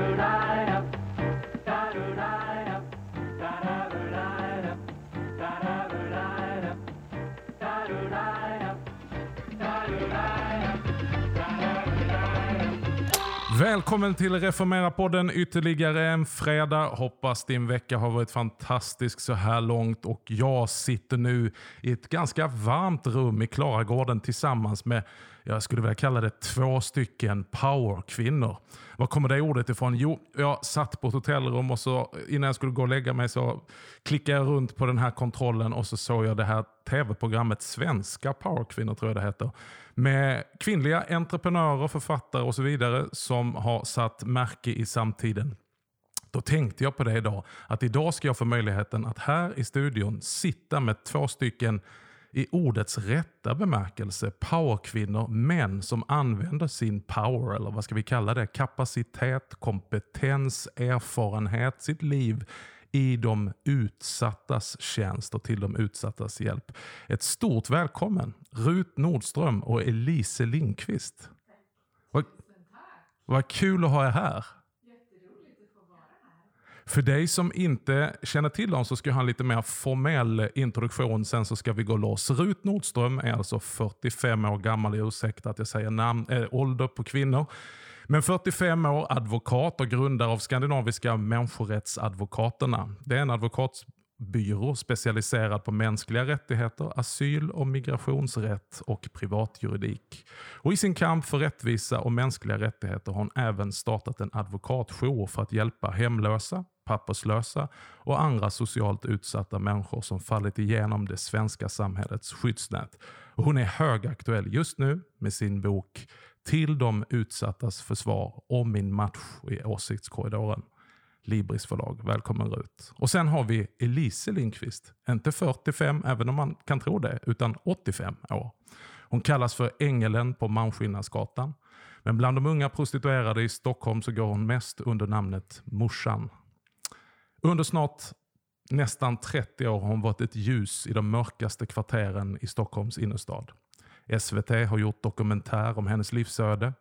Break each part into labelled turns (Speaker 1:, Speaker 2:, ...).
Speaker 1: tonight. Välkommen till Reformera-podden ytterligare en fredag. Hoppas din vecka har varit fantastisk så här långt och jag sitter nu i ett ganska varmt rum i Klaragården tillsammans med, jag skulle vilja kalla det två stycken powerkvinnor. Var kommer det ordet ifrån? Jo, jag satt på ett hotellrum och så innan jag skulle gå och lägga mig så klickade jag runt på den här kontrollen och så såg jag det här tv-programmet Svenska powerkvinnor tror jag det heter med kvinnliga entreprenörer, författare och så vidare som har satt märke i samtiden. Då tänkte jag på det idag, att idag ska jag få möjligheten att här i studion sitta med två stycken i ordets rätta bemärkelse powerkvinnor, män som använder sin power, eller vad ska vi kalla det, kapacitet, kompetens, erfarenhet, sitt liv i de utsattas tjänst och till de utsattas hjälp. Ett stort välkommen Rut Nordström och Elise Lindqvist. Vad, vad kul att ha er här. För dig som inte känner till dem så ska jag ha en lite mer formell introduktion. Sen så ska vi gå loss. Rut Nordström är alltså 45 år gammal. Ursäkta att jag säger namn, äh, ålder på kvinnor. Men 45 år, advokat och grundare av Skandinaviska människorättsadvokaterna. Det är en advokatbyrå specialiserad på mänskliga rättigheter, asyl och migrationsrätt och privatjuridik. Och I sin kamp för rättvisa och mänskliga rättigheter har hon även startat en advokatjour för att hjälpa hemlösa, papperslösa och andra socialt utsatta människor som fallit igenom det svenska samhällets skyddsnät. Och hon är högaktuell just nu med sin bok till de utsattas försvar om min match i åsiktskorridoren. Libris förlag. Välkommen Rut. Och sen har vi Elise Lindqvist. Inte 45, även om man kan tro det, utan 85 år. Hon kallas för Ängeln på Malmskillnadsgatan. Men bland de unga prostituerade i Stockholm så går hon mest under namnet Morsan. Under snart nästan 30 år har hon varit ett ljus i de mörkaste kvarteren i Stockholms innerstad. SVT har gjort dokumentär om hennes livsöde.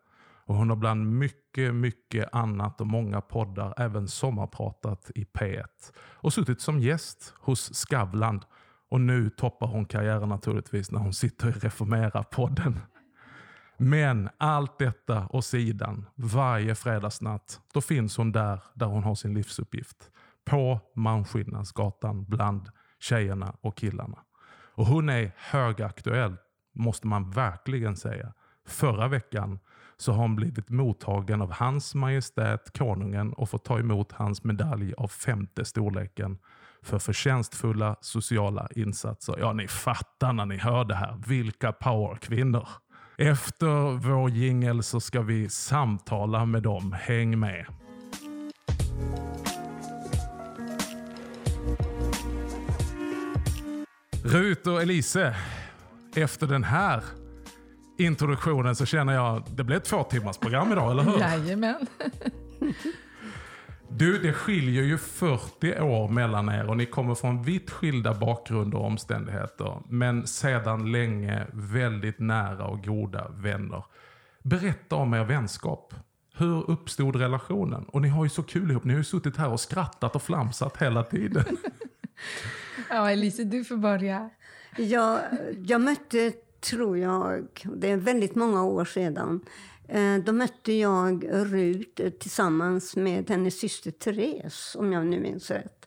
Speaker 1: Och hon har bland mycket, mycket annat och många poddar även sommarpratat i P1. Och suttit som gäst hos Skavland. Och nu toppar hon karriären naturligtvis när hon sitter i Reformera-podden. Men allt detta och sidan, varje fredagsnatt, då finns hon där, där hon har sin livsuppgift. På Malmskillnadsgatan bland tjejerna och killarna. Och hon är högaktuell måste man verkligen säga. Förra veckan så har hon blivit mottagen av hans majestät konungen och fått ta emot hans medalj av femte storleken för förtjänstfulla sociala insatser. Ja, ni fattar när ni hör det här. Vilka powerkvinnor! Efter vår jingel så ska vi samtala med dem. Häng med! Rut och Elise, efter den här introduktionen så känner jag att det blir ett två timmars program idag, eller hur?
Speaker 2: Jajamän.
Speaker 1: Du, det skiljer ju 40 år mellan er och ni kommer från vitt skilda bakgrunder och omständigheter. Men sedan länge väldigt nära och goda vänner. Berätta om er vänskap. Hur uppstod relationen? Och ni har ju så kul ihop. Ni har ju suttit här och skrattat och flamsat hela tiden.
Speaker 2: ja, Elise, du får börja.
Speaker 3: Jag, jag mötte, tror jag, det är väldigt många år sedan, eh, då mötte jag Rut tillsammans med hennes syster Therese, om jag nu minns rätt.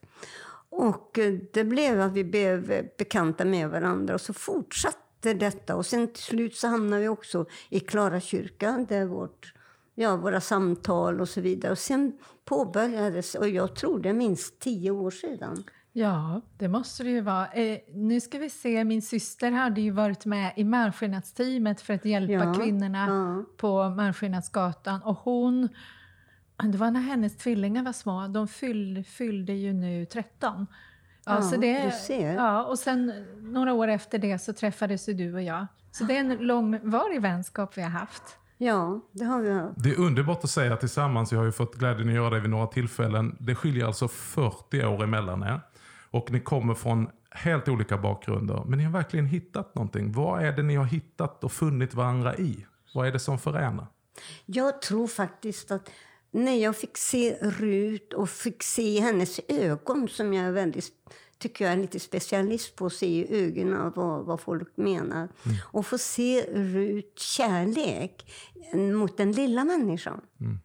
Speaker 3: Och eh, det blev att vi blev bekanta med varandra och så fortsatte detta. Och sen till slut så hamnade vi också i Klara kyrka, där vårt, ja, våra samtal och så vidare. Och sen påbörjades, och jag tror det är minst tio år sedan,
Speaker 2: Ja, det måste det ju vara. Eh, nu ska vi se, min syster hade ju varit med i Malmskillnadsteamet för att hjälpa ja, kvinnorna ja. på Malmskillnadsgatan. Och hon, det var när hennes tvillingar var små, de fyll, fyllde ju nu 13.
Speaker 3: Ja, så det, du ser.
Speaker 2: Ja, och sen några år efter det så träffades du och jag. Så det är en långvarig vänskap vi har haft.
Speaker 3: Ja, det har vi haft.
Speaker 1: Det är underbart att säga tillsammans. Jag har ju fått glädjen att göra det vid några tillfällen. Det skiljer alltså 40 år emellan er. Och ni kommer från helt olika bakgrunder. Men ni har verkligen hittat någonting. Vad är det ni har hittat och funnit varandra i? Vad är det som förenar?
Speaker 3: Jag tror faktiskt att när jag fick se Rut och fick se hennes ögon som jag är väldigt tycker jag är lite specialist på att se i ögonen vad, vad folk menar. Mm. Och få se Rut kärlek mot den lilla människan. Mm.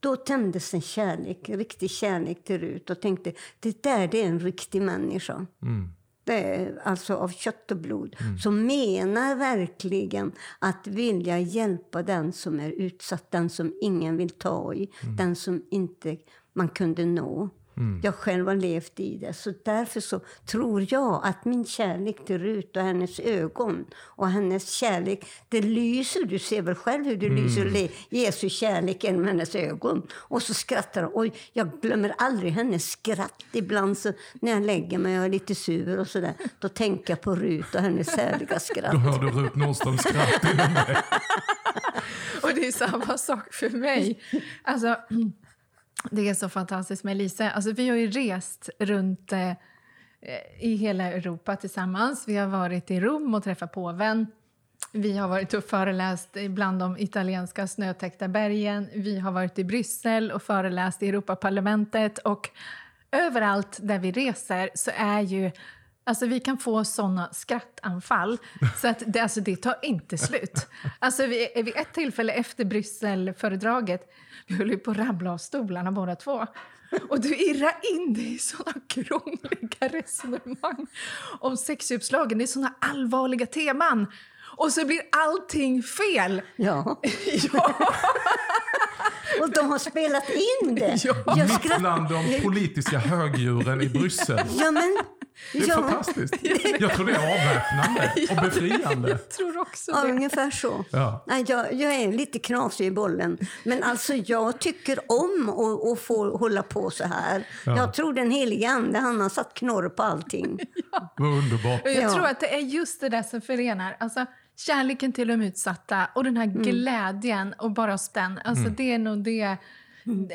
Speaker 3: Då tändes en kärlek, riktig kärlek till Rut och tänkte det där det är en riktig människa. Mm. Det är alltså av kött och blod. Mm. Som menar verkligen att vilja hjälpa den som är utsatt, den som ingen vill ta i, mm. den som inte man kunde nå. Mm. Jag själv har levt i det. Så därför så tror jag att min kärlek till Rut och hennes ögon och hennes kärlek, det lyser. Du ser väl själv hur det mm. lyser, Jesu kärlek genom hennes ögon. Och så skrattar hon. Oj, jag glömmer aldrig hennes skratt. Ibland så när jag lägger mig och är lite sur och sådär, då tänker jag på Rut och hennes härliga skratt.
Speaker 1: Då hör du Rut Nordströms skratt inom dig.
Speaker 2: och det är samma sak för mig. Alltså, det är så fantastiskt med Elise. Alltså, vi har ju rest runt eh, i hela Europa tillsammans. Vi har varit i Rom och träffat påven. Vi har varit och föreläst bland de italienska snötäckta bergen. Vi har varit i Bryssel och föreläst i Europaparlamentet. Och överallt där vi reser så är ju Alltså vi kan få såna skrattanfall så att det, alltså det tar inte slut. Alltså vid, vid ett tillfälle efter Brysselföredraget vi höll ju på att ramla av stolarna båda två. Och du irrar in dig i såna krångliga resonemang om sexuppslagen. Det är såna allvarliga teman. Och så blir allting fel.
Speaker 3: Ja. ja. Och de har spelat in det.
Speaker 1: Ja. Mitt bland de politiska högdjuren i Bryssel.
Speaker 3: Ja, men
Speaker 1: det är ja. fantastiskt. Jag tror det är avväpnande och befriande.
Speaker 2: Jag tror också
Speaker 3: det. Ja, ungefär så. Ja. Nej, jag, jag är lite knasig i bollen. Men alltså, jag tycker om att, att få hålla på så här. Ja. Jag tror den helige Ande, han har satt knorr på allting.
Speaker 1: Ja. Vad underbart.
Speaker 2: Jag ja. tror att det är just det där som förenar. Alltså, kärleken till de utsatta och den här mm. glädjen och bara spänn. Alltså, mm. Det är nog det.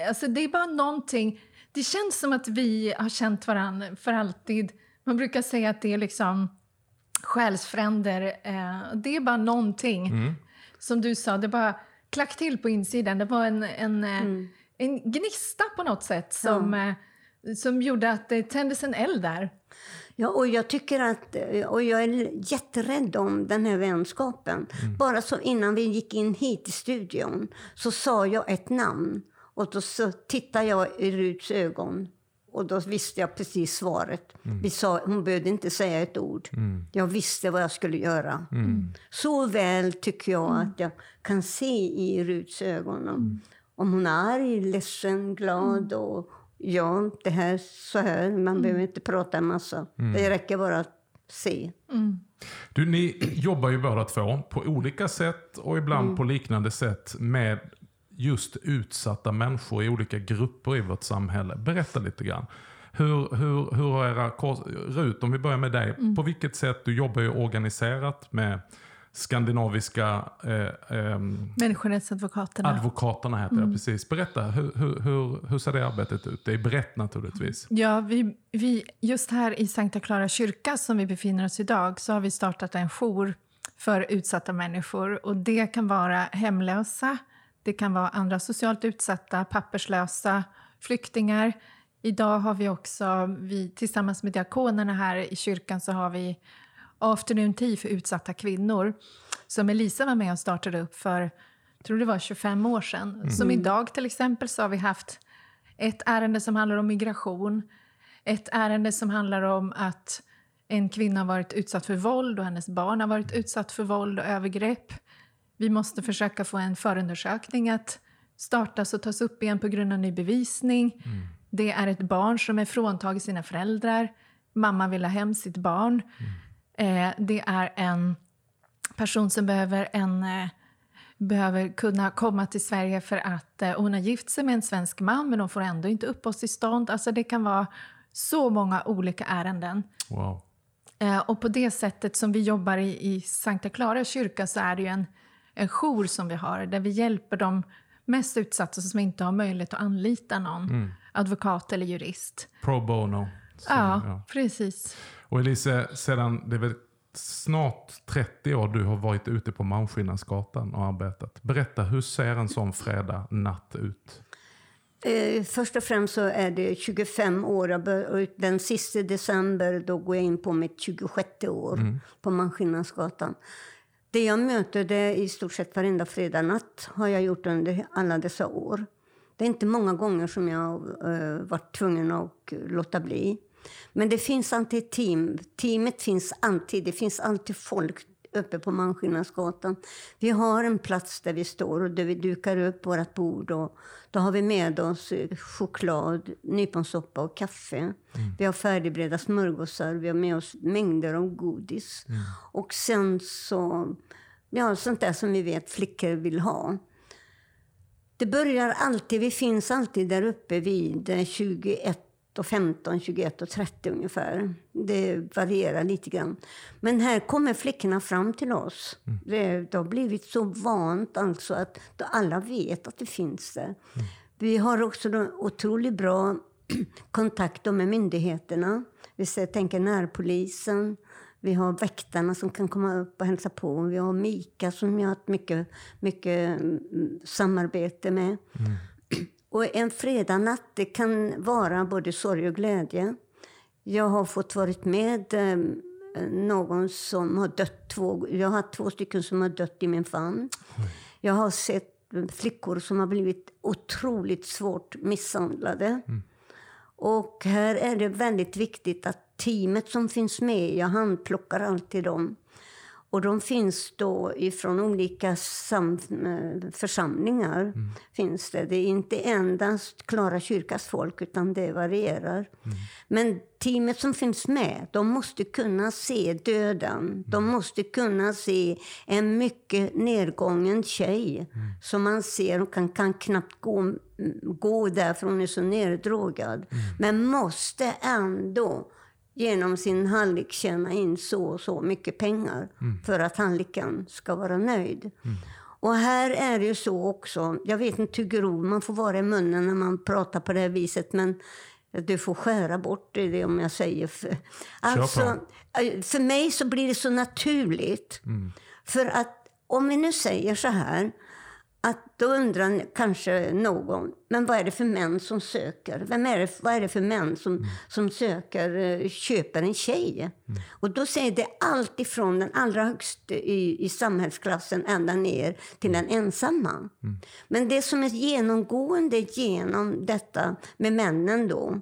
Speaker 2: Alltså, det är bara någonting. Det känns som att vi har känt varandra för alltid. Man brukar säga att det är liksom själsfränder. Eh, det är bara någonting. Mm. Som du sa, det bara klack till på insidan. Det var en, en, eh, mm. en gnista på något sätt som, ja. eh, som gjorde att det tändes en eld där.
Speaker 3: Ja, och jag tycker att, och jag är jätterädd om den här vänskapen. Mm. Bara så innan vi gick in hit i studion så sa jag ett namn. Och då så tittade jag i Ruts ögon och då visste jag precis svaret. Mm. Vi sa, hon behövde inte säga ett ord. Mm. Jag visste vad jag skulle göra. Mm. Så väl tycker jag mm. att jag kan se i Ruts ögon. Om, mm. om hon är arg, ledsen, glad. Mm. Och, ja, det här så här. Man behöver inte prata en massa. Det räcker bara att se.
Speaker 1: Du, ni jobbar ju båda två på olika sätt och ibland på liknande sätt med just utsatta människor i olika grupper i vårt samhälle. Berätta lite grann. Hur, hur, hur har era, Rut, om vi börjar med dig. Mm. På vilket sätt, du jobbar ju organiserat med skandinaviska... Eh, eh,
Speaker 2: Människorättsadvokaterna.
Speaker 1: Advokaterna heter mm. det, precis. Berätta, hur, hur, hur, hur ser det arbetet ut? Det är brett naturligtvis.
Speaker 2: Ja, vi, vi, just här i Sankta Clara kyrka som vi befinner oss idag så har vi startat en jour för utsatta människor. Och Det kan vara hemlösa, det kan vara andra socialt utsatta, papperslösa, flyktingar. Idag har vi också, vi, tillsammans med diakonerna här i kyrkan, så har vi Afternoon Tea för utsatta kvinnor som Elisa var med och startade upp för, tror det var 25 år sedan. Mm. Som idag till exempel så har vi haft ett ärende som handlar om migration, ett ärende som handlar om att en kvinna har varit utsatt för våld och hennes barn har varit utsatt för våld och övergrepp. Vi måste försöka få en förundersökning att startas och tas upp igen på grund av ny bevisning. Mm. Det är ett barn som är fråntaget sina föräldrar. Mamma vill ha hem sitt barn. Mm. Eh, det är en person som behöver, en, eh, behöver kunna komma till Sverige för att eh, hon har gift sig med en svensk man men hon får ändå inte uppehållstillstånd. Alltså det kan vara så många olika ärenden.
Speaker 1: Wow.
Speaker 2: Eh, och på det sättet som vi jobbar i, i Sankta Clara kyrka så är det ju en en jour som vi har där vi hjälper de mest utsatta som inte har möjlighet att anlita någon mm. advokat eller jurist.
Speaker 1: Pro bono.
Speaker 2: Så, ja, ja, precis.
Speaker 1: Och Elise, sedan det är väl snart 30 år du har varit ute på Malmskillnadsgatan och arbetat. Berätta, hur ser en sån fredag natt ut?
Speaker 3: Eh, först och främst så är det 25 år. Och den sista december då går jag in på mitt 26 år mm. på Maskinlandsgatan. Det jag möter det i stort sett varenda fredag natt har jag gjort under alla dessa år. Det är inte många gånger som jag har uh, varit tvungen att låta bli. Men det finns alltid team. Teamet finns alltid. Det finns alltid folk uppe på Malmskillnadsgatan. Vi har en plats där vi står och där vi dukar upp vårt bord. Och då har vi med oss choklad, nyponsoppa och kaffe. Mm. Vi har färdigberedda smörgåsar, vi har med oss mängder av godis. Mm. Och sen så, ja, sånt där som vi vet flickor vill ha. Det börjar alltid, vi finns alltid där uppe vid 21 och 15, 21 och 30 ungefär. Det varierar lite grann. Men här kommer flickorna fram till oss. Mm. Det, det, har blivit så vant alltså att alla vet att det finns där. Mm. Vi har också otroligt bra kontakt med myndigheterna. Vi tänker närpolisen. Vi har väktarna som kan komma upp och hälsa på. Vi har Mika som vi har haft mycket, mycket mm, samarbete med. Mm. Och en fredagnatt, det kan vara både sorg och glädje. Jag har fått varit med eh, någon som har dött två Jag har två stycken som har dött i min famn. Jag har sett flickor som har blivit otroligt svårt misshandlade. Mm. Och här är det väldigt viktigt att teamet som finns med, jag handplockar alltid dem. Och de finns då ifrån olika eh, församlingar. Mm. finns det. det är inte endast Klara kyrkas folk, utan det varierar. Mm. Men teamet som finns med, de måste kunna se döden. Mm. De måste kunna se en mycket nedgången tjej mm. som man ser och kan, kan knappt gå, gå där för hon är så neddrogad. Mm. Men måste ändå genom sin hallick tjäna in så och så mycket pengar mm. för att hallicken ska vara nöjd. Mm. Och här är det ju så också, jag vet inte hur grov man får vara i munnen när man pratar på det här viset, men du får skära bort det om jag säger. För, alltså, eh, för mig så blir det så naturligt. Mm. För att om vi nu säger så här, att då undrar kanske någon, men vad är det för män som söker? Vem är det, vad är det för män som, mm. som söker, eh, köper en tjej? Mm. Och då säger det allt ifrån den allra högsta i, i samhällsklassen ända ner till den ensamma. Mm. Men det som är genomgående genom detta med männen då,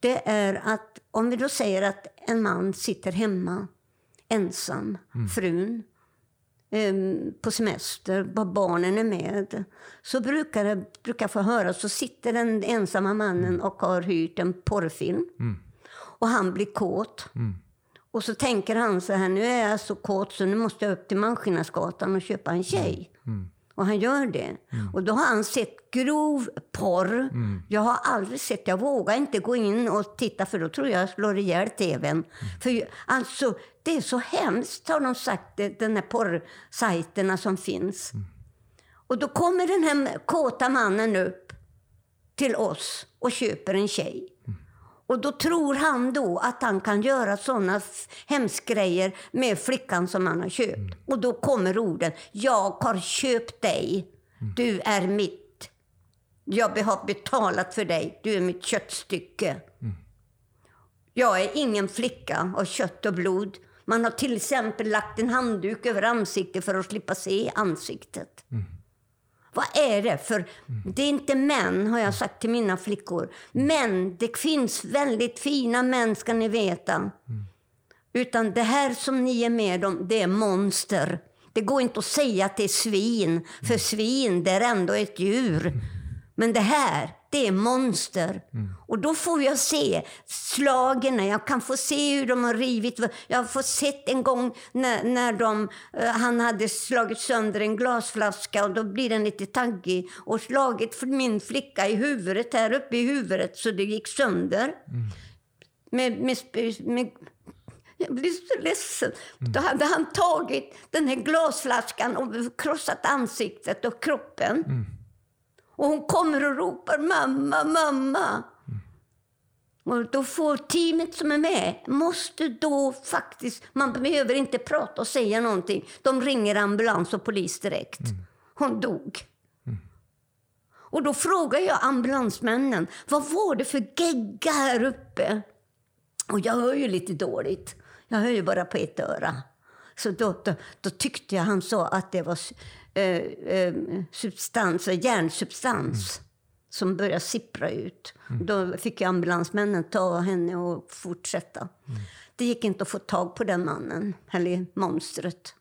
Speaker 3: det är att om vi då säger att en man sitter hemma ensam, mm. frun, på semester, var barnen är med, så brukar jag brukar få höra så sitter den ensamma mannen mm. och har hyrt en porrfilm. Mm. Och han blir kåt. Mm. Och så tänker han så här, nu är jag så kåt så nu måste jag upp till Malmskillnadsgatan och köpa en tjej. Mm. mm. Och han gör det. Mm. Och då har han sett grov porr. Jag har aldrig sett, jag vågar inte gå in och titta för då tror jag jag slår ihjäl tvn. För alltså, det är så hemskt har de sagt, den här porrsajterna som finns. Mm. Och då kommer den här kåta mannen upp till oss och köper en tjej. Och då tror han då att han kan göra såna hemskgrejer med flickan som han har köpt. Mm. Och då kommer orden, jag har köpt dig. Mm. Du är mitt. Jag har betalat för dig. Du är mitt köttstycke. Mm. Jag är ingen flicka av kött och blod. Man har till exempel lagt en handduk över ansiktet för att slippa se ansiktet. Mm. Vad är det? För det är inte män, har jag sagt till mina flickor. Men det finns väldigt fina män, ska ni veta. Utan det här som ni är med om, det är monster. Det går inte att säga att det är svin, för svin, det är ändå ett djur. Men det här, det är monster. Mm. Och då får jag se slagen, jag kan få se hur de har rivit. Jag har fått sett en gång när, när de, uh, han hade slagit sönder en glasflaska och då blir den lite taggig och slagit för min flicka i huvudet, här uppe i huvudet, så det gick sönder. Mm. Med, med, med, jag blir så ledsen. Mm. Då hade han tagit den här glasflaskan och krossat ansiktet och kroppen. Och hon kommer och ropar mamma, mamma. Mm. Och då får teamet som är med, måste då faktiskt, man behöver inte prata och säga någonting. De ringer ambulans och polis direkt. Mm. Hon dog. Mm. Och då frågar jag ambulansmännen, vad var det för gegga här uppe? Och jag hör ju lite dåligt. Jag hör ju bara på ett öra. Så då, då, då tyckte jag han sa att det var eh, eh, substans, järnsubstans mm. som började sippra ut. Mm. Då fick ambulansmännen ta henne och fortsätta. Mm. Det gick inte att få tag på den mannen, eller monstret.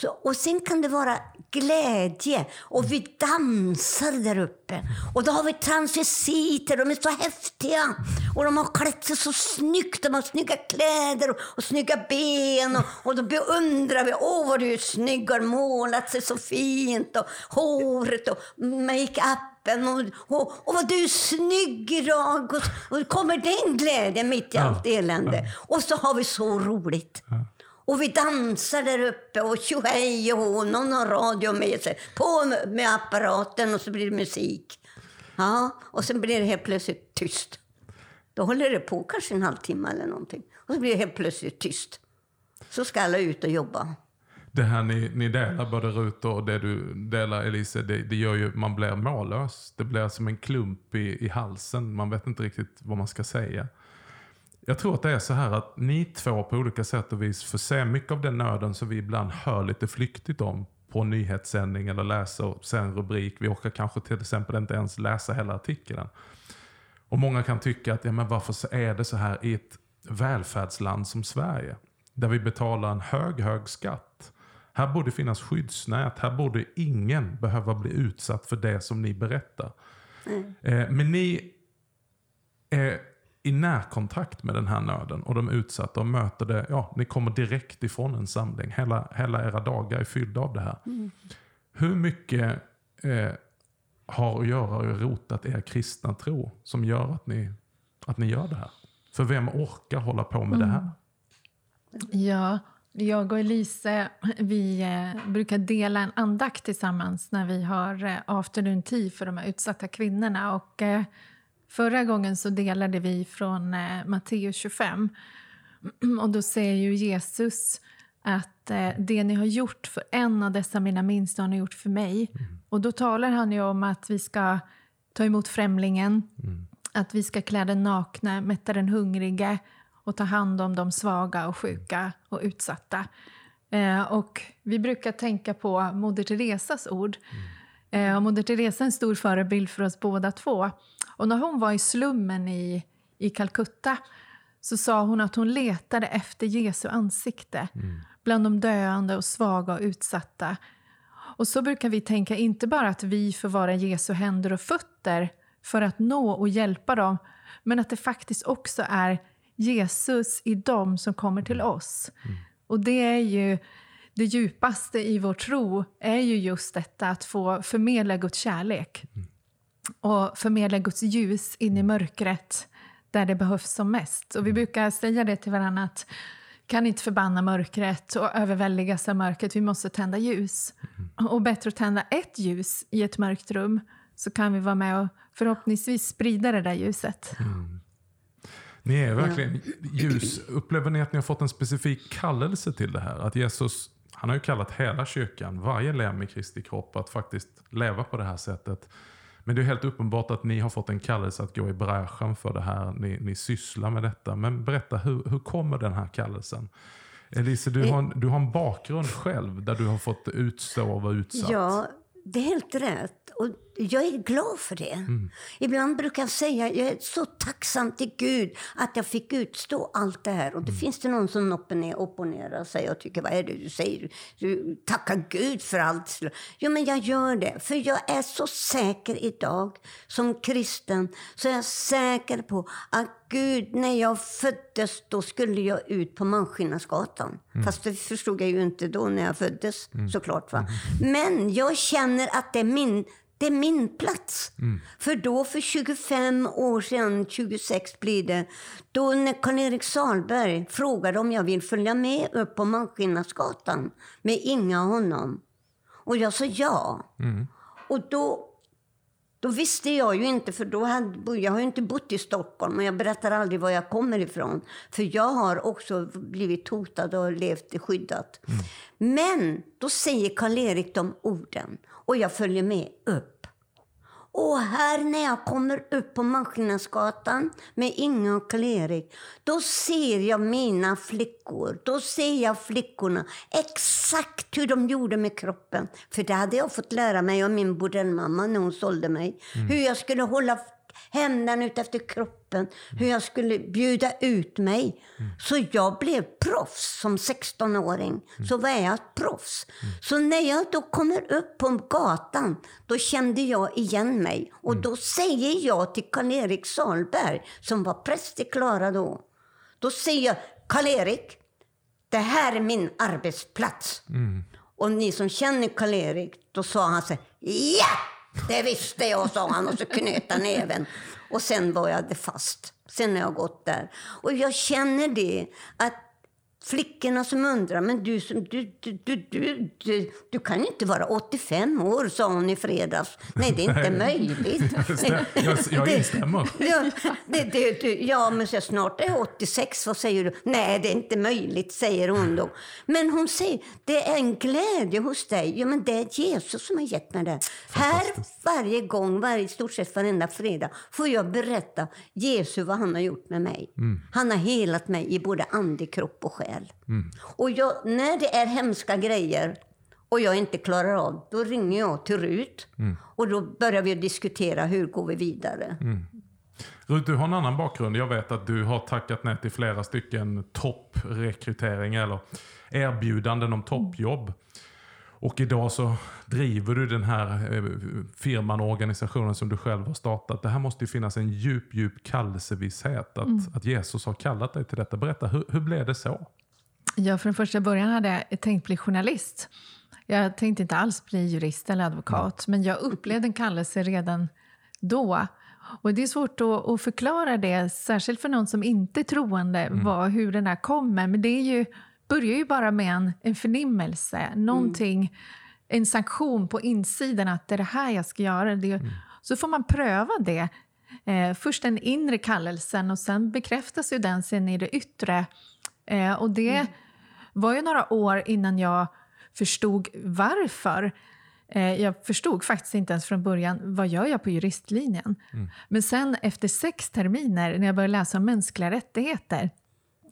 Speaker 3: Så, och sen kan det vara glädje och vi dansar där uppe. Och då har vi transvestiter, de är så häftiga. Och de har klätt sig så snyggt, de har snygga kläder och, och snygga ben. Och, och då beundrar vi, åh vad du är snygg, har målat sig så fint. Och håret och makeupen och, och, och vad du är snygg idag. Och, och kommer den glädjen mitt i allt elände. Och så har vi så roligt. Och vi dansar där uppe och tjohej och hon, någon har radio med sig. På med apparaten och så blir det musik. Ja, och sen blir det helt plötsligt tyst. Då håller det på kanske en halvtimme eller någonting. Och så blir det helt plötsligt tyst. Så ska alla ut och jobba.
Speaker 1: Det här ni, ni delar, både Rut och det du delar Elise, det, det gör ju man blir mållös. Det blir som en klump i, i halsen. Man vet inte riktigt vad man ska säga. Jag tror att det är så här att ni två på olika sätt och vis får se mycket av den nöden som vi ibland hör lite flyktigt om på en nyhetssändning eller läser se en rubrik. Vi orkar kanske till exempel inte ens läsa hela artikeln. Och Många kan tycka att ja, men varför är det så här i ett välfärdsland som Sverige? Där vi betalar en hög, hög skatt. Här borde finnas skyddsnät. Här borde ingen behöva bli utsatt för det som ni berättar. Mm. Eh, men ni är i närkontakt med den här nöden och de utsatta och möter det. Ja, ni kommer direkt ifrån en samling. Hela, hela era dagar är fyllda av det här. Mm. Hur mycket eh, har att göra och rotat er kristna tro som gör att ni, att ni gör det här? För vem orkar hålla på med mm. det här?
Speaker 2: Ja, jag och Elise vi eh, brukar dela en andakt tillsammans när vi har eh, afternoon tea för de här utsatta kvinnorna. Och, eh, Förra gången så delade vi från eh, Matteus 25. Och då säger ju Jesus att eh, det ni har gjort för en av dessa mina minsta har ni gjort för mig. Mm. Och då talar han ju om att vi ska ta emot främlingen, mm. att vi ska klä den nakna, mätta den hungrige och ta hand om de svaga och sjuka och utsatta. Eh, och vi brukar tänka på Moder Teresas ord. Mm. Eh, och Moder Teresa är en stor förebild för oss båda två. Och när hon var i slummen i, i Calcutta så sa hon att hon letade efter Jesu ansikte mm. bland de döende och svaga och utsatta. Och så brukar vi tänka, inte bara att vi får vara Jesu händer och fötter för att nå och hjälpa dem, men att det faktiskt också är Jesus i dem som kommer till oss. Mm. Och det är ju det djupaste i vår tro, är ju just detta att få förmedla Guds kärlek. Mm och förmedla Guds ljus in i mörkret där det behövs som mest. Och vi brukar säga det till varandra att kan inte förbanna mörkret och överväldigas av mörkret, vi måste tända ljus. Mm. Och bättre att tända ett ljus i ett mörkt rum så kan vi vara med och förhoppningsvis sprida det där ljuset. Mm.
Speaker 1: Ni är verkligen ljus. Upplever ni att ni har fått en specifik kallelse till det här? Att Jesus, han har ju kallat hela kyrkan, varje lem i Kristi kropp, att faktiskt leva på det här sättet. Men det är helt uppenbart att ni har fått en kallelse att gå i bräschen för det här. Ni, ni sysslar med detta. Men berätta, hur, hur kommer den här kallelsen? Elise, du har, en, du har en bakgrund själv där du har fått utstå och vara utsatt.
Speaker 3: Ja, det är helt rätt. Och jag är glad för det. Mm. Ibland brukar jag säga jag är så tacksam till Gud att jag fick utstå allt det här. Och då mm. finns det någon som opponerar sig och tycker, vad är det du säger? Du tackar Gud för allt. Jo, men jag gör det. För jag är så säker idag som kristen. Så jag är säker på att Gud, när jag föddes, då skulle jag ut på Malmskillnadsgatan. Mm. Fast det förstod jag ju inte då när jag föddes, mm. såklart. Va? Mm. Men jag känner att det är min det är min plats. Mm. För då för 25 år sedan, 26 blir det, då när Karl-Erik Salberg frågade om jag vill följa med upp på Malmskillnadsgatan med Inga och honom. Och jag sa ja. Mm. Och då, då visste jag ju inte, för då hade, jag har inte bott i Stockholm och jag berättar aldrig var jag kommer ifrån. För jag har också blivit hotad och levt skyddat. Mm. Men då säger Karl-Erik de orden och jag följer med upp. Och här när jag kommer upp på Maskinasgatan med Inge och Karl-Erik, då ser jag mina flickor. Då ser jag flickorna exakt hur de gjorde med kroppen. För det hade jag fått lära mig av min bordellmamma när hon sålde mig. Mm. Hur jag skulle hålla händerna ut efter kroppen, hur jag skulle bjuda ut mig. Mm. Så jag blev proffs som 16-åring. Mm. Så var jag ett proffs. Mm. Så när jag då kommer upp på gatan, då kände jag igen mig. Och då säger jag till Karl-Erik Salberg, som var präst i Klara då. Då säger jag, Karl-Erik, det här är min arbetsplats. Mm. Och ni som känner Karl-Erik, då sa han så ja! Det visste jag, sa han och så knöt han näven. Och sen var jag fast. Sen har jag gått där. Och jag känner det, att flickorna som undrar, men du, du, du, du, du, kan inte vara 85 år, sa hon i fredags. Nej, det är inte möjligt.
Speaker 1: jag, jag instämmer.
Speaker 3: Ja, det, det, det, ja, men så snart är jag 86, vad säger du? Nej, det är inte möjligt, säger hon då. Men hon säger, det är en glädje hos dig. Ja, men det är Jesus som har gett mig det. Här, varje gång, varje, stort sett varenda fredag, får jag berätta Jesus vad han har gjort med mig. Mm. Han har helat mig i både ande, kropp och själ väl. Mm. Och jag, när det är hemska grejer och jag inte klarar av, då ringer jag till Rut. Mm. Och då börjar vi diskutera hur går vi vidare. Mm.
Speaker 1: Rut, du har en annan bakgrund. Jag vet att du har tackat nej till flera stycken topprekrytering eller erbjudanden om toppjobb. Och idag så driver du den här eh, firman och organisationen som du själv har startat. Det här måste ju finnas en djup, djup kallelsevisshet att, mm. att Jesus har kallat dig till detta. Berätta, hur, hur blev det så?
Speaker 2: Ja, från första början hade jag tänkt bli journalist. Jag tänkte inte alls bli jurist eller advokat, men jag upplevde en kallelse redan då. Och Det är svårt att, förklara det, särskilt för någon som inte är troende, mm. vad, hur den här kommer. Men det är ju, börjar ju bara med en, en förnimmelse, någonting, mm. en sanktion på insidan att det är det här jag ska göra. Det, mm. Så får man pröva det. Eh, först den inre kallelsen och sen bekräftas ju den sen i det yttre. Eh, och det mm var ju några år innan jag förstod varför. Eh, jag förstod faktiskt inte ens från början vad gör jag på juristlinjen. Mm. Men sen efter sex terminer när jag började läsa om mänskliga rättigheter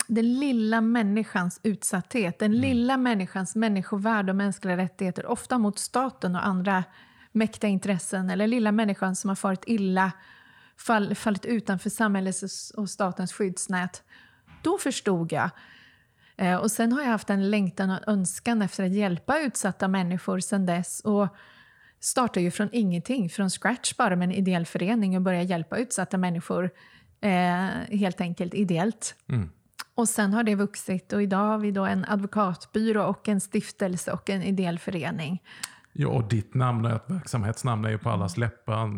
Speaker 2: den lilla människans utsatthet, den mm. lilla människans människovärde och mänskliga rättigheter, ofta mot staten och andra mäktiga intressen, eller lilla människan som har farit illa, fall, fallit utanför samhällets och statens skyddsnät. Då förstod jag och sen har jag haft en längtan och önskan efter att hjälpa utsatta människor sen dess. Och startade ju från ingenting, från scratch bara med en ideell förening och började hjälpa utsatta människor eh, helt enkelt ideellt. Mm. Och sen har det vuxit och idag har vi då en advokatbyrå och en stiftelse och en ideell förening.
Speaker 1: Ja, och ditt namn och ert verksamhetsnamn är ju på allas läppar.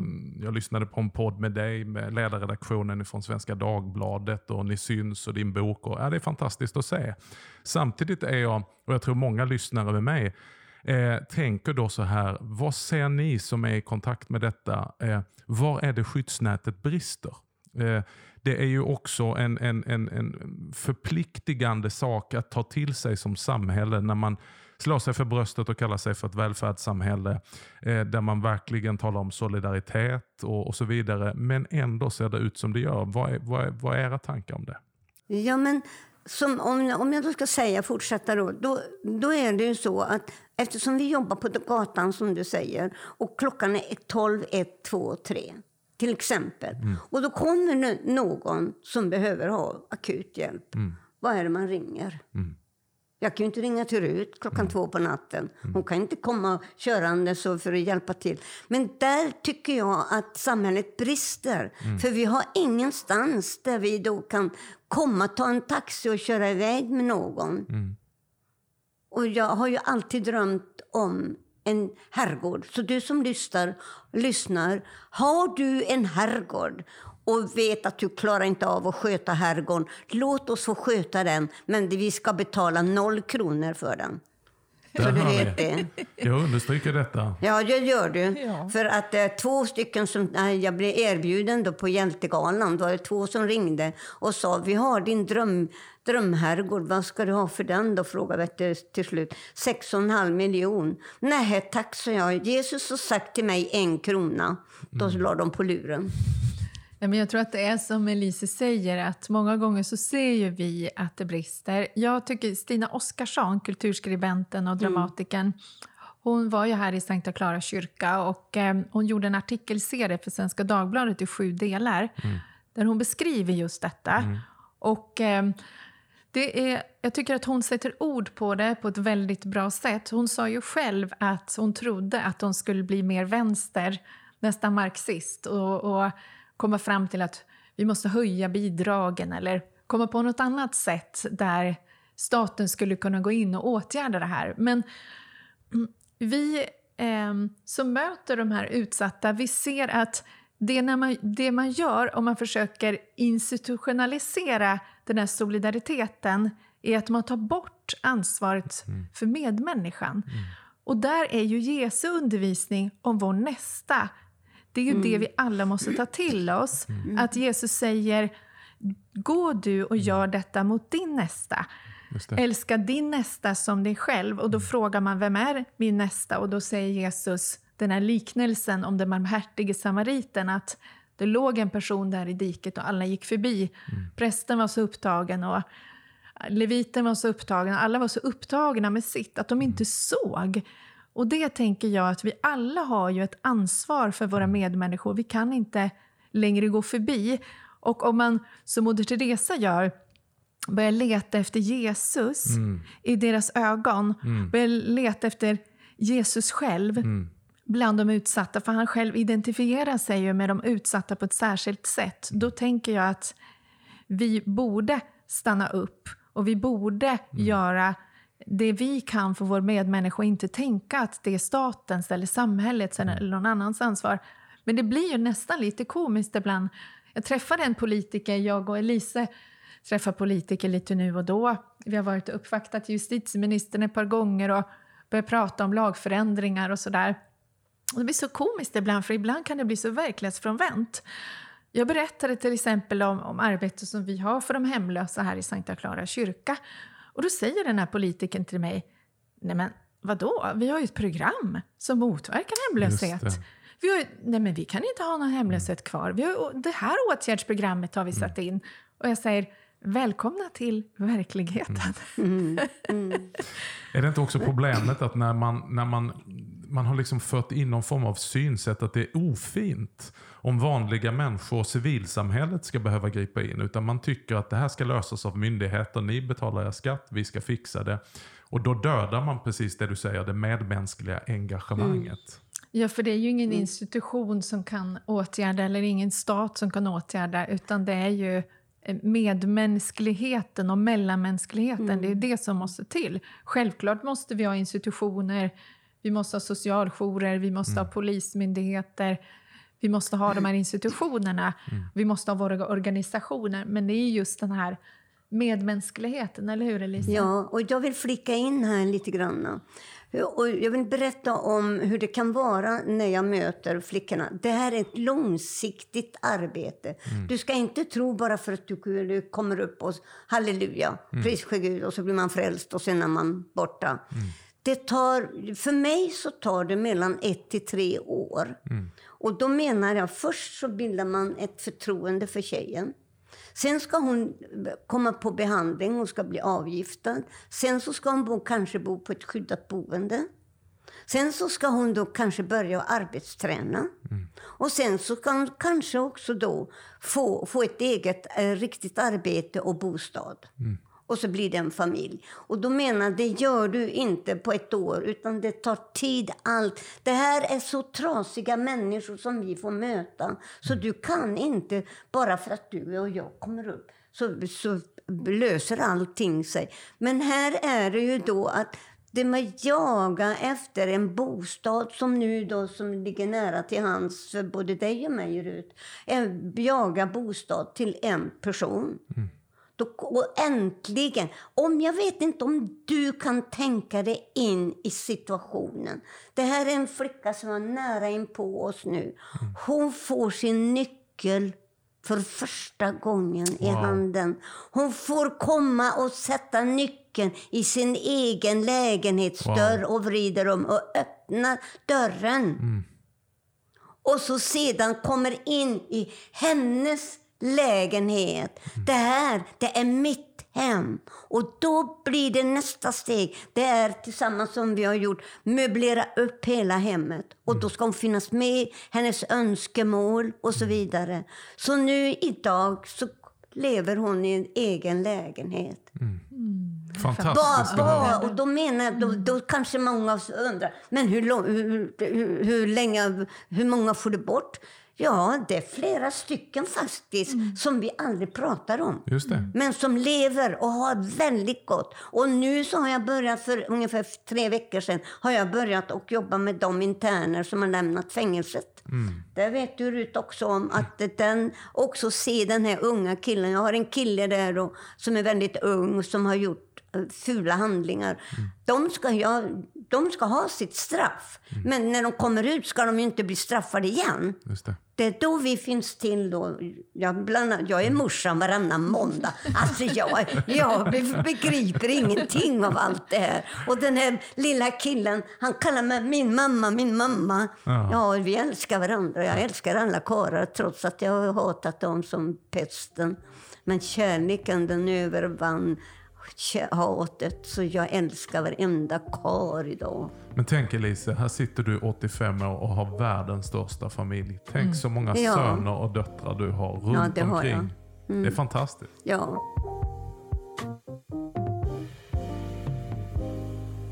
Speaker 1: Jag lyssnade på en podd med dig, med ledarredaktionen från Svenska Dagbladet och ni syns och din bok. Och, ja, det är fantastiskt att se. Samtidigt är jag, och jag tror många lyssnare med mig, eh, tänker då så här, vad ser ni som är i kontakt med detta? Eh, var är det skyddsnätet brister? Eh, det är ju också en, en, en, en förpliktigande sak att ta till sig som samhälle när man slår sig för bröstet och kallar sig för ett välfärdssamhälle eh, där man verkligen talar om solidaritet och, och, så vidare. Men ändå ser det ut som det gör. Vad är, vad är, vad är era tankar om det?
Speaker 3: Ja, men som, om, om jag då ska säga, fortsätta då, då, då är det ju så att eftersom vi jobbar på gatan som du säger och klockan är 12, 1, 2, 3 till exempel. Mm. Och då kommer någon som behöver ha akut hjälp. Mm. Vad är det man ringer? Mm. Jag kan ju inte ringa till Rut klockan mm. två på natten. Hon kan inte komma körande så för att hjälpa till. Men där tycker jag att samhället brister. Mm. För vi har ingenstans där vi då kan komma, ta en taxi och köra iväg med någon. Mm. Och jag har ju alltid drömt om en herrgård. Så du som lyssnar, lyssnar har du en herrgård och vet att du klarar inte av att sköta herrgården. Låt oss få sköta den, men vi ska betala noll kronor för den. Så du vet det.
Speaker 1: Jag understryker detta.
Speaker 3: Ja, det gör du. Ja. För att det är två stycken som, jag blev erbjuden då på Hjältegalan, då var det två som ringde och sa vi har din dröm, drömherrgård, vad ska du ha för den då? frågade jag till slut. 6,5 miljon. Nej tack, sa jag. Jesus har sagt till mig en krona. Då mm. la de på luren.
Speaker 2: Men jag tror att det är som Elise säger, att många gånger så ser ju vi att det brister. Jag tycker Stina Oskarsson, kulturskribenten och mm. dramatikern, mm. hon var ju här i Sankta Clara kyrka och eh, hon gjorde en artikelserie för Svenska Dagbladet i sju delar, mm. där hon beskriver just detta. Mm. Och eh, det är, jag tycker att hon sätter ord på det på ett väldigt bra sätt. Hon sa ju själv att hon trodde att hon skulle bli mer vänster, nästan marxist. och, och komma fram till att vi måste höja bidragen eller komma på något annat sätt där staten skulle kunna gå in och åtgärda det här. Men vi eh, som möter de här utsatta, vi ser att det, när man, det man gör om man försöker institutionalisera den här solidariteten är att man tar bort ansvaret mm. för medmänniskan. Mm. Och där är ju Jesu undervisning om vår nästa det är ju mm. det vi alla måste ta till oss. Mm. Att Jesus säger, gå du och gör detta mot din nästa. Älska din nästa som dig själv. Och då mm. frågar man, vem är min nästa? Och då säger Jesus den här liknelsen om den barmhärtige samariten, att det låg en person där i diket och alla gick förbi. Mm. Prästen var så upptagen och leviten var så upptagen, alla var så upptagna med sitt att de inte mm. såg och det tänker jag att vi alla har ju ett ansvar för våra medmänniskor. Vi kan inte längre gå förbi. Och om man, som Moder Teresa gör, börjar leta efter Jesus mm. i deras ögon, mm. börjar leta efter Jesus själv mm. bland de utsatta, för han själv identifierar sig ju med de utsatta på ett särskilt sätt. Då tänker jag att vi borde stanna upp och vi borde mm. göra det vi kan för vår medmänniska inte tänka att det är statens eller samhällets mm. eller någon annans ansvar. Men det blir ju nästan lite komiskt ibland. Jag träffade en politiker, jag och Elise träffar politiker lite nu och då. Vi har varit och uppvaktat justitieministern ett par gånger och börjat prata om lagförändringar och sådär. Det blir så komiskt ibland, för ibland kan det bli så verklighetsfrånvänt. Jag berättade till exempel om, om arbetet som vi har för de hemlösa här i Sankta Clara kyrka. Och då säger den här politikern till mig, nej men vadå, vi har ju ett program som motverkar hemlöshet. Vi, har, nej men vi kan inte ha någon hemlöshet kvar. Vi har, det här åtgärdsprogrammet har vi mm. satt in. Och jag säger, välkomna till verkligheten. Mm.
Speaker 1: Mm. mm. Är det inte också problemet att när man, när man, man har liksom fört in någon form av synsätt att det är ofint om vanliga människor och civilsamhället ska behöva gripa in. Utan man tycker att det här ska lösas av myndigheter. Ni betalar er skatt, vi ska fixa det. Och då dödar man precis det du säger, det medmänskliga engagemanget. Mm.
Speaker 2: Ja, för det är ju ingen mm. institution som kan åtgärda, eller ingen stat som kan åtgärda, utan det är ju eh, medmänskligheten och mellanmänskligheten, mm. det är det som måste till. Självklart måste vi ha institutioner, vi måste ha socialjourer, vi måste mm. ha polismyndigheter, vi måste ha de här institutionerna, mm. vi måste ha våra organisationer, men det är just den här medmänskligheten, eller hur Elisa?
Speaker 3: Ja, och jag vill flika in här lite grann. Och jag vill berätta om hur det kan vara när jag möter flickorna. Det här är ett långsiktigt arbete. Mm. Du ska inte tro bara för att du kommer upp och halleluja, mm. pris Gud, och så blir man frälst och sen är man borta. Mm. Det tar, för mig så tar det mellan ett till tre år. Mm. Och då menar jag, först så bildar man ett förtroende för tjejen. Sen ska hon komma på behandling, hon ska bli avgiftad. Sen så ska hon bo, kanske bo på ett skyddat boende. Sen så ska hon då kanske börja arbetsträna. Mm. Och sen så ska hon kanske också då få, få ett eget eh, riktigt arbete och bostad. Mm och så blir det en familj. Och då menar det gör du inte på ett år, utan det tar tid allt. Det här är så trasiga människor som vi får möta, så du kan inte, bara för att du och jag kommer upp, så, så löser allting sig. Men här är det ju då att det med jaga efter en bostad som nu då som ligger nära till hands för både dig och mig Rut. Jaga bostad till en person. Mm. Då, och äntligen, om jag vet inte om du kan tänka dig in i situationen. Det här är en flicka som är nära in på oss nu. Hon får sin nyckel för första gången wow. i handen. Hon får komma och sätta nyckeln i sin egen lägenhetsdörr wow. och vrider om och öppnar dörren. Mm. Och så sedan kommer in i hennes lägenhet. Mm. Det här, det är mitt hem. Och då blir det nästa steg. Det är tillsammans som vi har gjort, möblera upp hela hemmet. Och då ska hon finnas med, hennes önskemål och så vidare. Så nu idag så lever hon i en egen lägenhet.
Speaker 1: Mm. Fantastiskt.
Speaker 3: Ba, ba, och då, menar, då, då kanske många undrar, men hur, hur, hur, hur, länge, hur många får du bort? Ja, det är flera stycken faktiskt mm. som vi aldrig pratar om.
Speaker 1: Just det.
Speaker 3: Men som lever och har väldigt gott. Och nu så har jag börjat, för ungefär tre veckor sedan, har jag börjat att jobba med de interner som har lämnat fängelset. Mm. Det vet du Rut också om, att den också ser den här unga killen. Jag har en kille där då, som är väldigt ung, som har gjort fula handlingar. Mm. De, ska jag, de ska ha sitt straff. Mm. Men när de kommer ut ska de ju inte bli straffade igen.
Speaker 1: Det.
Speaker 3: Det är då vi finns till. Då. Jag, bland, jag är morsan varannan måndag. Alltså jag, jag begriper ingenting av allt det här. Och den här lilla killen, han kallar mig min mamma, min mamma. Ja, ja vi älskar varandra. Jag älskar alla karlar trots att jag har hatat dem som pesten. Men kärleken den övervann hatet. Så jag älskar varenda kar idag.
Speaker 1: Men tänk Elise, här sitter du 85 år och har världens största familj. Tänk mm. så många ja. söner och döttrar du har runt ja, det omkring. Har jag. Mm. Det är fantastiskt.
Speaker 3: Ja.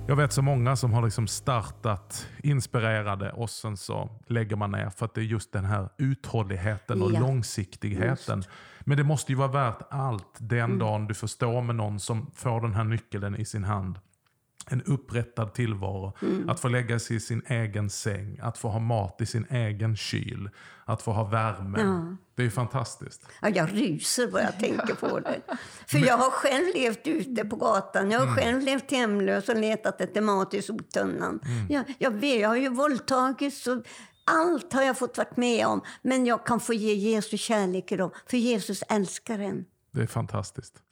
Speaker 1: Jag vet så många som har liksom startat inspirerade och sen så lägger man ner för att det är just den här uthålligheten och ja. långsiktigheten. Just. Men det måste ju vara värt allt den mm. dagen du får stå med någon som får den här nyckeln i sin hand en upprättad tillvaro. Mm. Att få lägga sig i sin egen säng, att få ha mat i sin egen kyl, att få ha värme. Ja. Det är fantastiskt.
Speaker 3: Ja, jag ryser bara jag tänker på det. För Men... jag har själv levt ute på gatan. Jag har mm. själv levt hemlös och letat efter mat i soptunnan. Mm. Jag, jag, vet, jag har ju våldtagits och allt har jag fått vara med om. Men jag kan få ge Jesus kärlek idag, för Jesus älskar en.
Speaker 1: Det är fantastiskt.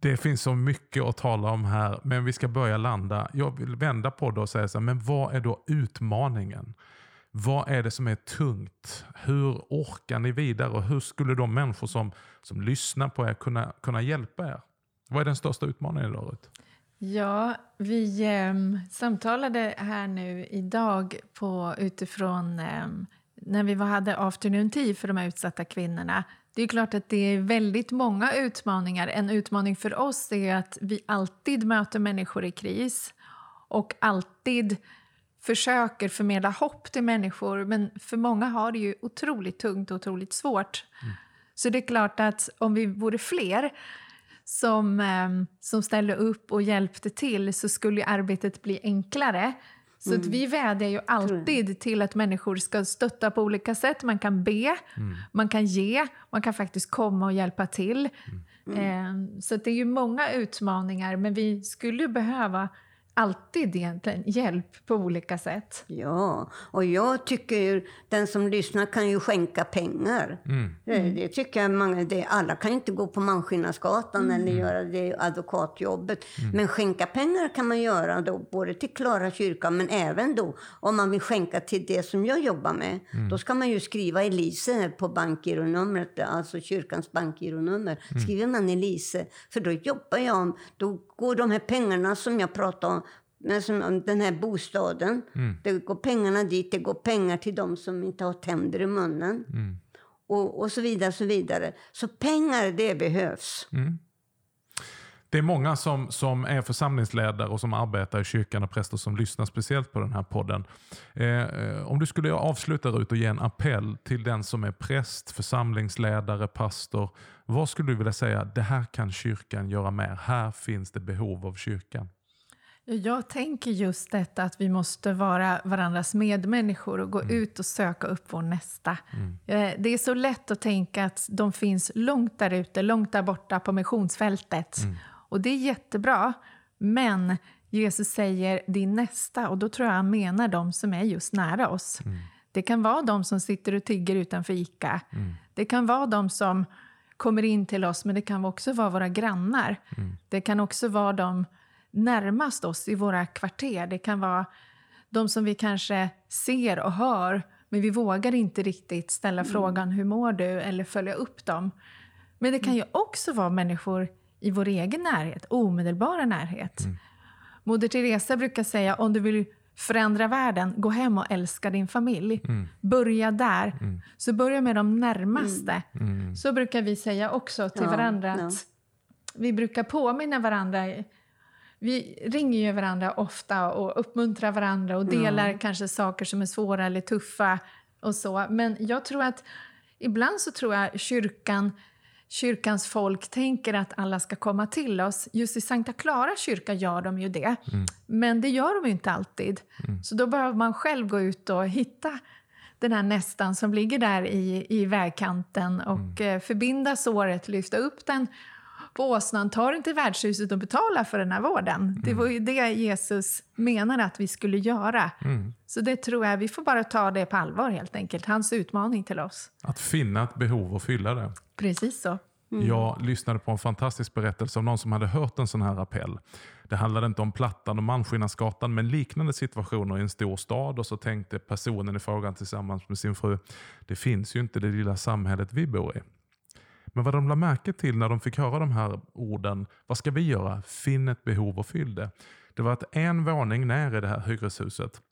Speaker 1: Det finns så mycket att tala om här, men vi ska börja landa. Jag vill vända på det och säga så här, men vad är då utmaningen? Vad är det som är tungt? Hur orkar ni vidare? Och hur skulle de människor som, som lyssnar på er kunna, kunna hjälpa er? Vad är den största utmaningen idag, Ruth?
Speaker 2: Ja, vi eh, samtalade här nu idag på, utifrån eh, när vi hade afternoon tea för de här utsatta kvinnorna det är klart att det är väldigt många utmaningar. En utmaning för oss är att vi alltid möter människor i kris och alltid försöker förmedla hopp till människor. Men för många har det ju otroligt tungt och otroligt svårt. Mm. Så det är klart att om vi vore fler som, eh, som ställde upp och hjälpte till så skulle arbetet bli enklare. Så mm. vi vädjar ju alltid till att människor ska stötta på olika sätt. Man kan be, mm. man kan ge, man kan faktiskt komma och hjälpa till. Mm. Eh, så det är ju många utmaningar, men vi skulle behöva alltid egentligen hjälp på olika sätt.
Speaker 3: Ja, och jag tycker ju, den som lyssnar kan ju skänka pengar. Mm. Det, det, tycker jag många, det, alla kan inte gå på Malmskillnadsgatan mm. eller göra det advokatjobbet. Mm. Men skänka pengar kan man göra då, både till Klara kyrka men även då om man vill skänka till det som jag jobbar med. Mm. Då ska man ju skriva Elise på bankgironumret, alltså kyrkans bankgironummer. Mm. Skriver man Elise, för då jobbar jag, då går de här pengarna som jag pratade om men som den här bostaden, mm. det går pengarna dit, det går pengar till de som inte har tänder i munnen. Mm. Och, och så vidare, så vidare. Så pengar, det behövs. Mm.
Speaker 1: Det är många som, som är församlingsledare och som arbetar i kyrkan och präster som lyssnar speciellt på den här podden. Eh, eh om du skulle avsluta ut och ge en appell till den som är präst, församlingsledare, pastor. Vad skulle du vilja säga, det här kan kyrkan göra mer? Här finns det behov av kyrkan.
Speaker 2: Jag tänker just detta att vi måste vara varandras medmänniskor och gå mm. ut och söka upp vår nästa. Mm. Eh, det är så lätt att tänka att de finns långt där ute, långt där borta på missionsfältet. Mm. Och det är jättebra. Men Jesus säger din nästa och då tror jag han menar de som är just nära oss. Mm. Det kan vara de som sitter och tigger utanför ICA. Mm. Det kan vara de som kommer in till oss, men det kan också vara våra grannar. Mm. Det kan också vara de närmast oss i våra kvarter. Det kan vara de som vi kanske ser och hör, men vi vågar inte riktigt ställa mm. frågan hur mår du eller följa upp dem. Men det kan ju också vara människor i vår egen närhet, omedelbara närhet. Mm. Moder Teresa brukar säga om du vill förändra världen, gå hem och älska din familj. Mm. Börja där. Mm. Så börja med de närmaste. Mm. mm. Så brukar vi säga också till ja, varandra att ja. vi brukar påminna varandra. Vi ringer ju varandra ofta och uppmuntrar varandra och delar ja. kanske saker som är svåra eller tuffa och så. Men jag tror att ibland så tror jag kyrkan kyrkans folk tänker att alla ska komma till oss. Just i Sankta Clara kyrka gör de ju det, mm. men det gör de ju inte alltid. Mm. Så då behöver man själv gå ut och hitta den här nästan som ligger där i, i vägkanten och mm. Eh, förbinda såret, lyfta upp den åsnan, ta den till värdshuset och betala för den här vården. Mm. Det var ju det Jesus menade att vi skulle göra. Mm. Så det tror jag, vi får bara ta det på allvar helt enkelt, hans utmaning till oss.
Speaker 1: Att finna ett behov och fylla det.
Speaker 2: Precis så.
Speaker 1: Mm. Jag lyssnade på en fantastisk berättelse av någon som hade hört en sån här appell. Det handlade inte om Plattan och Malmskillnadsgatan men liknande situationer i en stor stad och så tänkte personen i frågan tillsammans med sin fru, det finns ju inte det lilla samhället vi bor i. Men vad de lade märke till när de fick höra de här orden, vad ska vi göra? Finn ett behov och fyll det. Det var att en våning ner i det här hyreshuset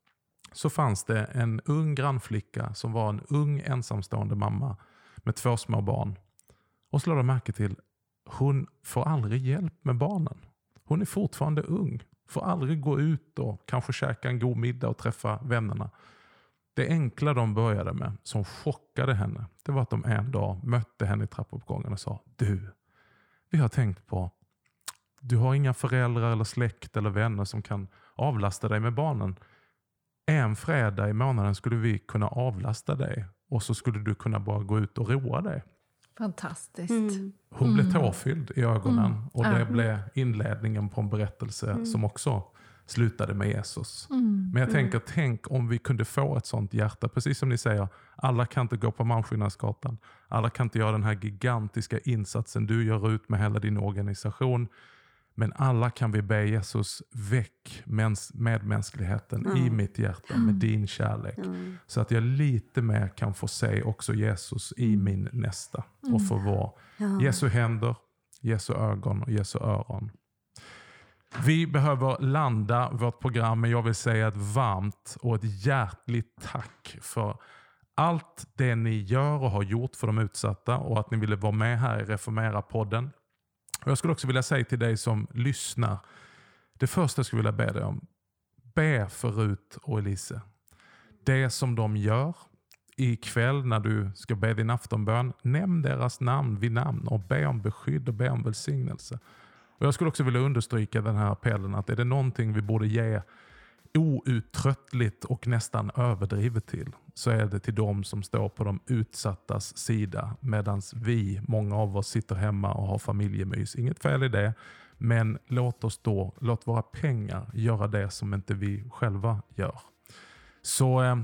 Speaker 1: så fanns det en ung grannflicka som var en ung ensamstående mamma med två små barn. Och så lade de märke till, hon får aldrig hjälp med barnen. Hon är fortfarande ung, får aldrig gå ut och kanske käka en god middag och träffa vännerna. Det enkla de började med, som chockade henne, det var att de en dag mötte henne i trappuppgången och sa Du, vi har tänkt på, du har inga föräldrar eller släkt eller vänner som kan avlasta dig med barnen. En fredag i månaden skulle vi kunna avlasta dig och så skulle du kunna bara gå ut och roa dig.
Speaker 2: Fantastiskt. Mm.
Speaker 1: Hon blev mm. tårfylld i ögonen mm. och det blev inledningen på en berättelse mm. som också slutade med Jesus. Mm. Men jag mm. tänker, tänk om vi kunde få ett sånt hjärta. Precis som ni säger, alla kan inte gå på Malmskillnadsgatan. Alla kan inte göra den här gigantiska insatsen du gör ut med hela din organisation. Men alla kan vi be Jesus, väck medmänskligheten mm. i mitt hjärta med din kärlek. Mm. Så att jag lite mer kan få se också Jesus i mm. min nästa. Och få vara ja. Jesu händer, Jesu ögon och Jesu öron. Vi behöver landa vårt program, men jag vill säga ett varmt och ett hjärtligt tack för allt det ni gör och har gjort för de utsatta och att ni ville vara med här i Reformera-podden. Jag skulle också vilja säga till dig som lyssnar, det första jag skulle vilja be dig om, be för Rut och Elise. Det som de gör ikväll när du ska be din aftonbön, nämn deras namn vid namn och be om beskydd och be om välsignelse. Och Jag skulle också vilja understryka den här appellen att är det någonting vi borde ge outtröttligt och nästan överdrivet till så är det till de som står på de utsattas sida medan vi, många av oss, sitter hemma och har familjemys. Inget fel i det, men låt oss då, låt våra pengar göra det som inte vi själva gör. Så eh,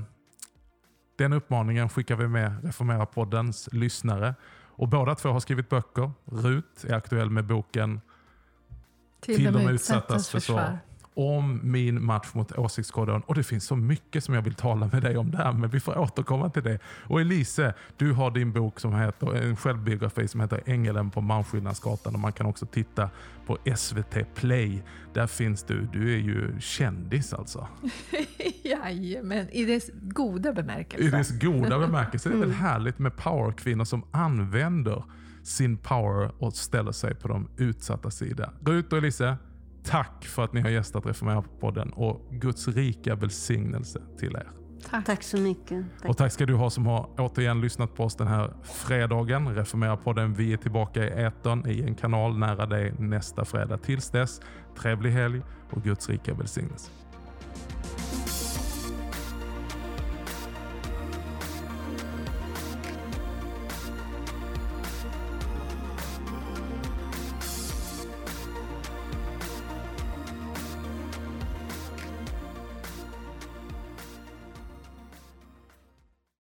Speaker 1: den uppmaningen skickar vi med Reformera-poddens lyssnare. Och båda två har skrivit böcker. Rut är aktuell med boken
Speaker 2: till, till de, de utsattas försvar. försvar
Speaker 1: om min match mot åsiktskorridoren. Och det finns så mycket som jag vill tala med dig om där, men vi får återkomma till det. Och Elise, du har din bok som heter, en självbiografi som heter Ängeln på Malmskillnadsgatan och man kan också titta på SVT Play. Där finns du. Du är ju kändis alltså.
Speaker 2: Jajamän, i dess goda bemärkelse.
Speaker 1: I dess goda bemärkelse. Det är väl mm. härligt med powerkvinnor som använder sin power och ställer sig på de utsatta sida. Rut och Elise, Tack för att ni har gästat Reformera-podden och Guds rika välsignelse till er.
Speaker 3: Tack. tack så mycket.
Speaker 1: Tack. Och tack ska du ha som har återigen lyssnat på oss den här fredagen. Reformera podden. Vi är tillbaka i etern i en kanal nära dig nästa fredag. Tills dess, trevlig helg och Guds rika välsignelse.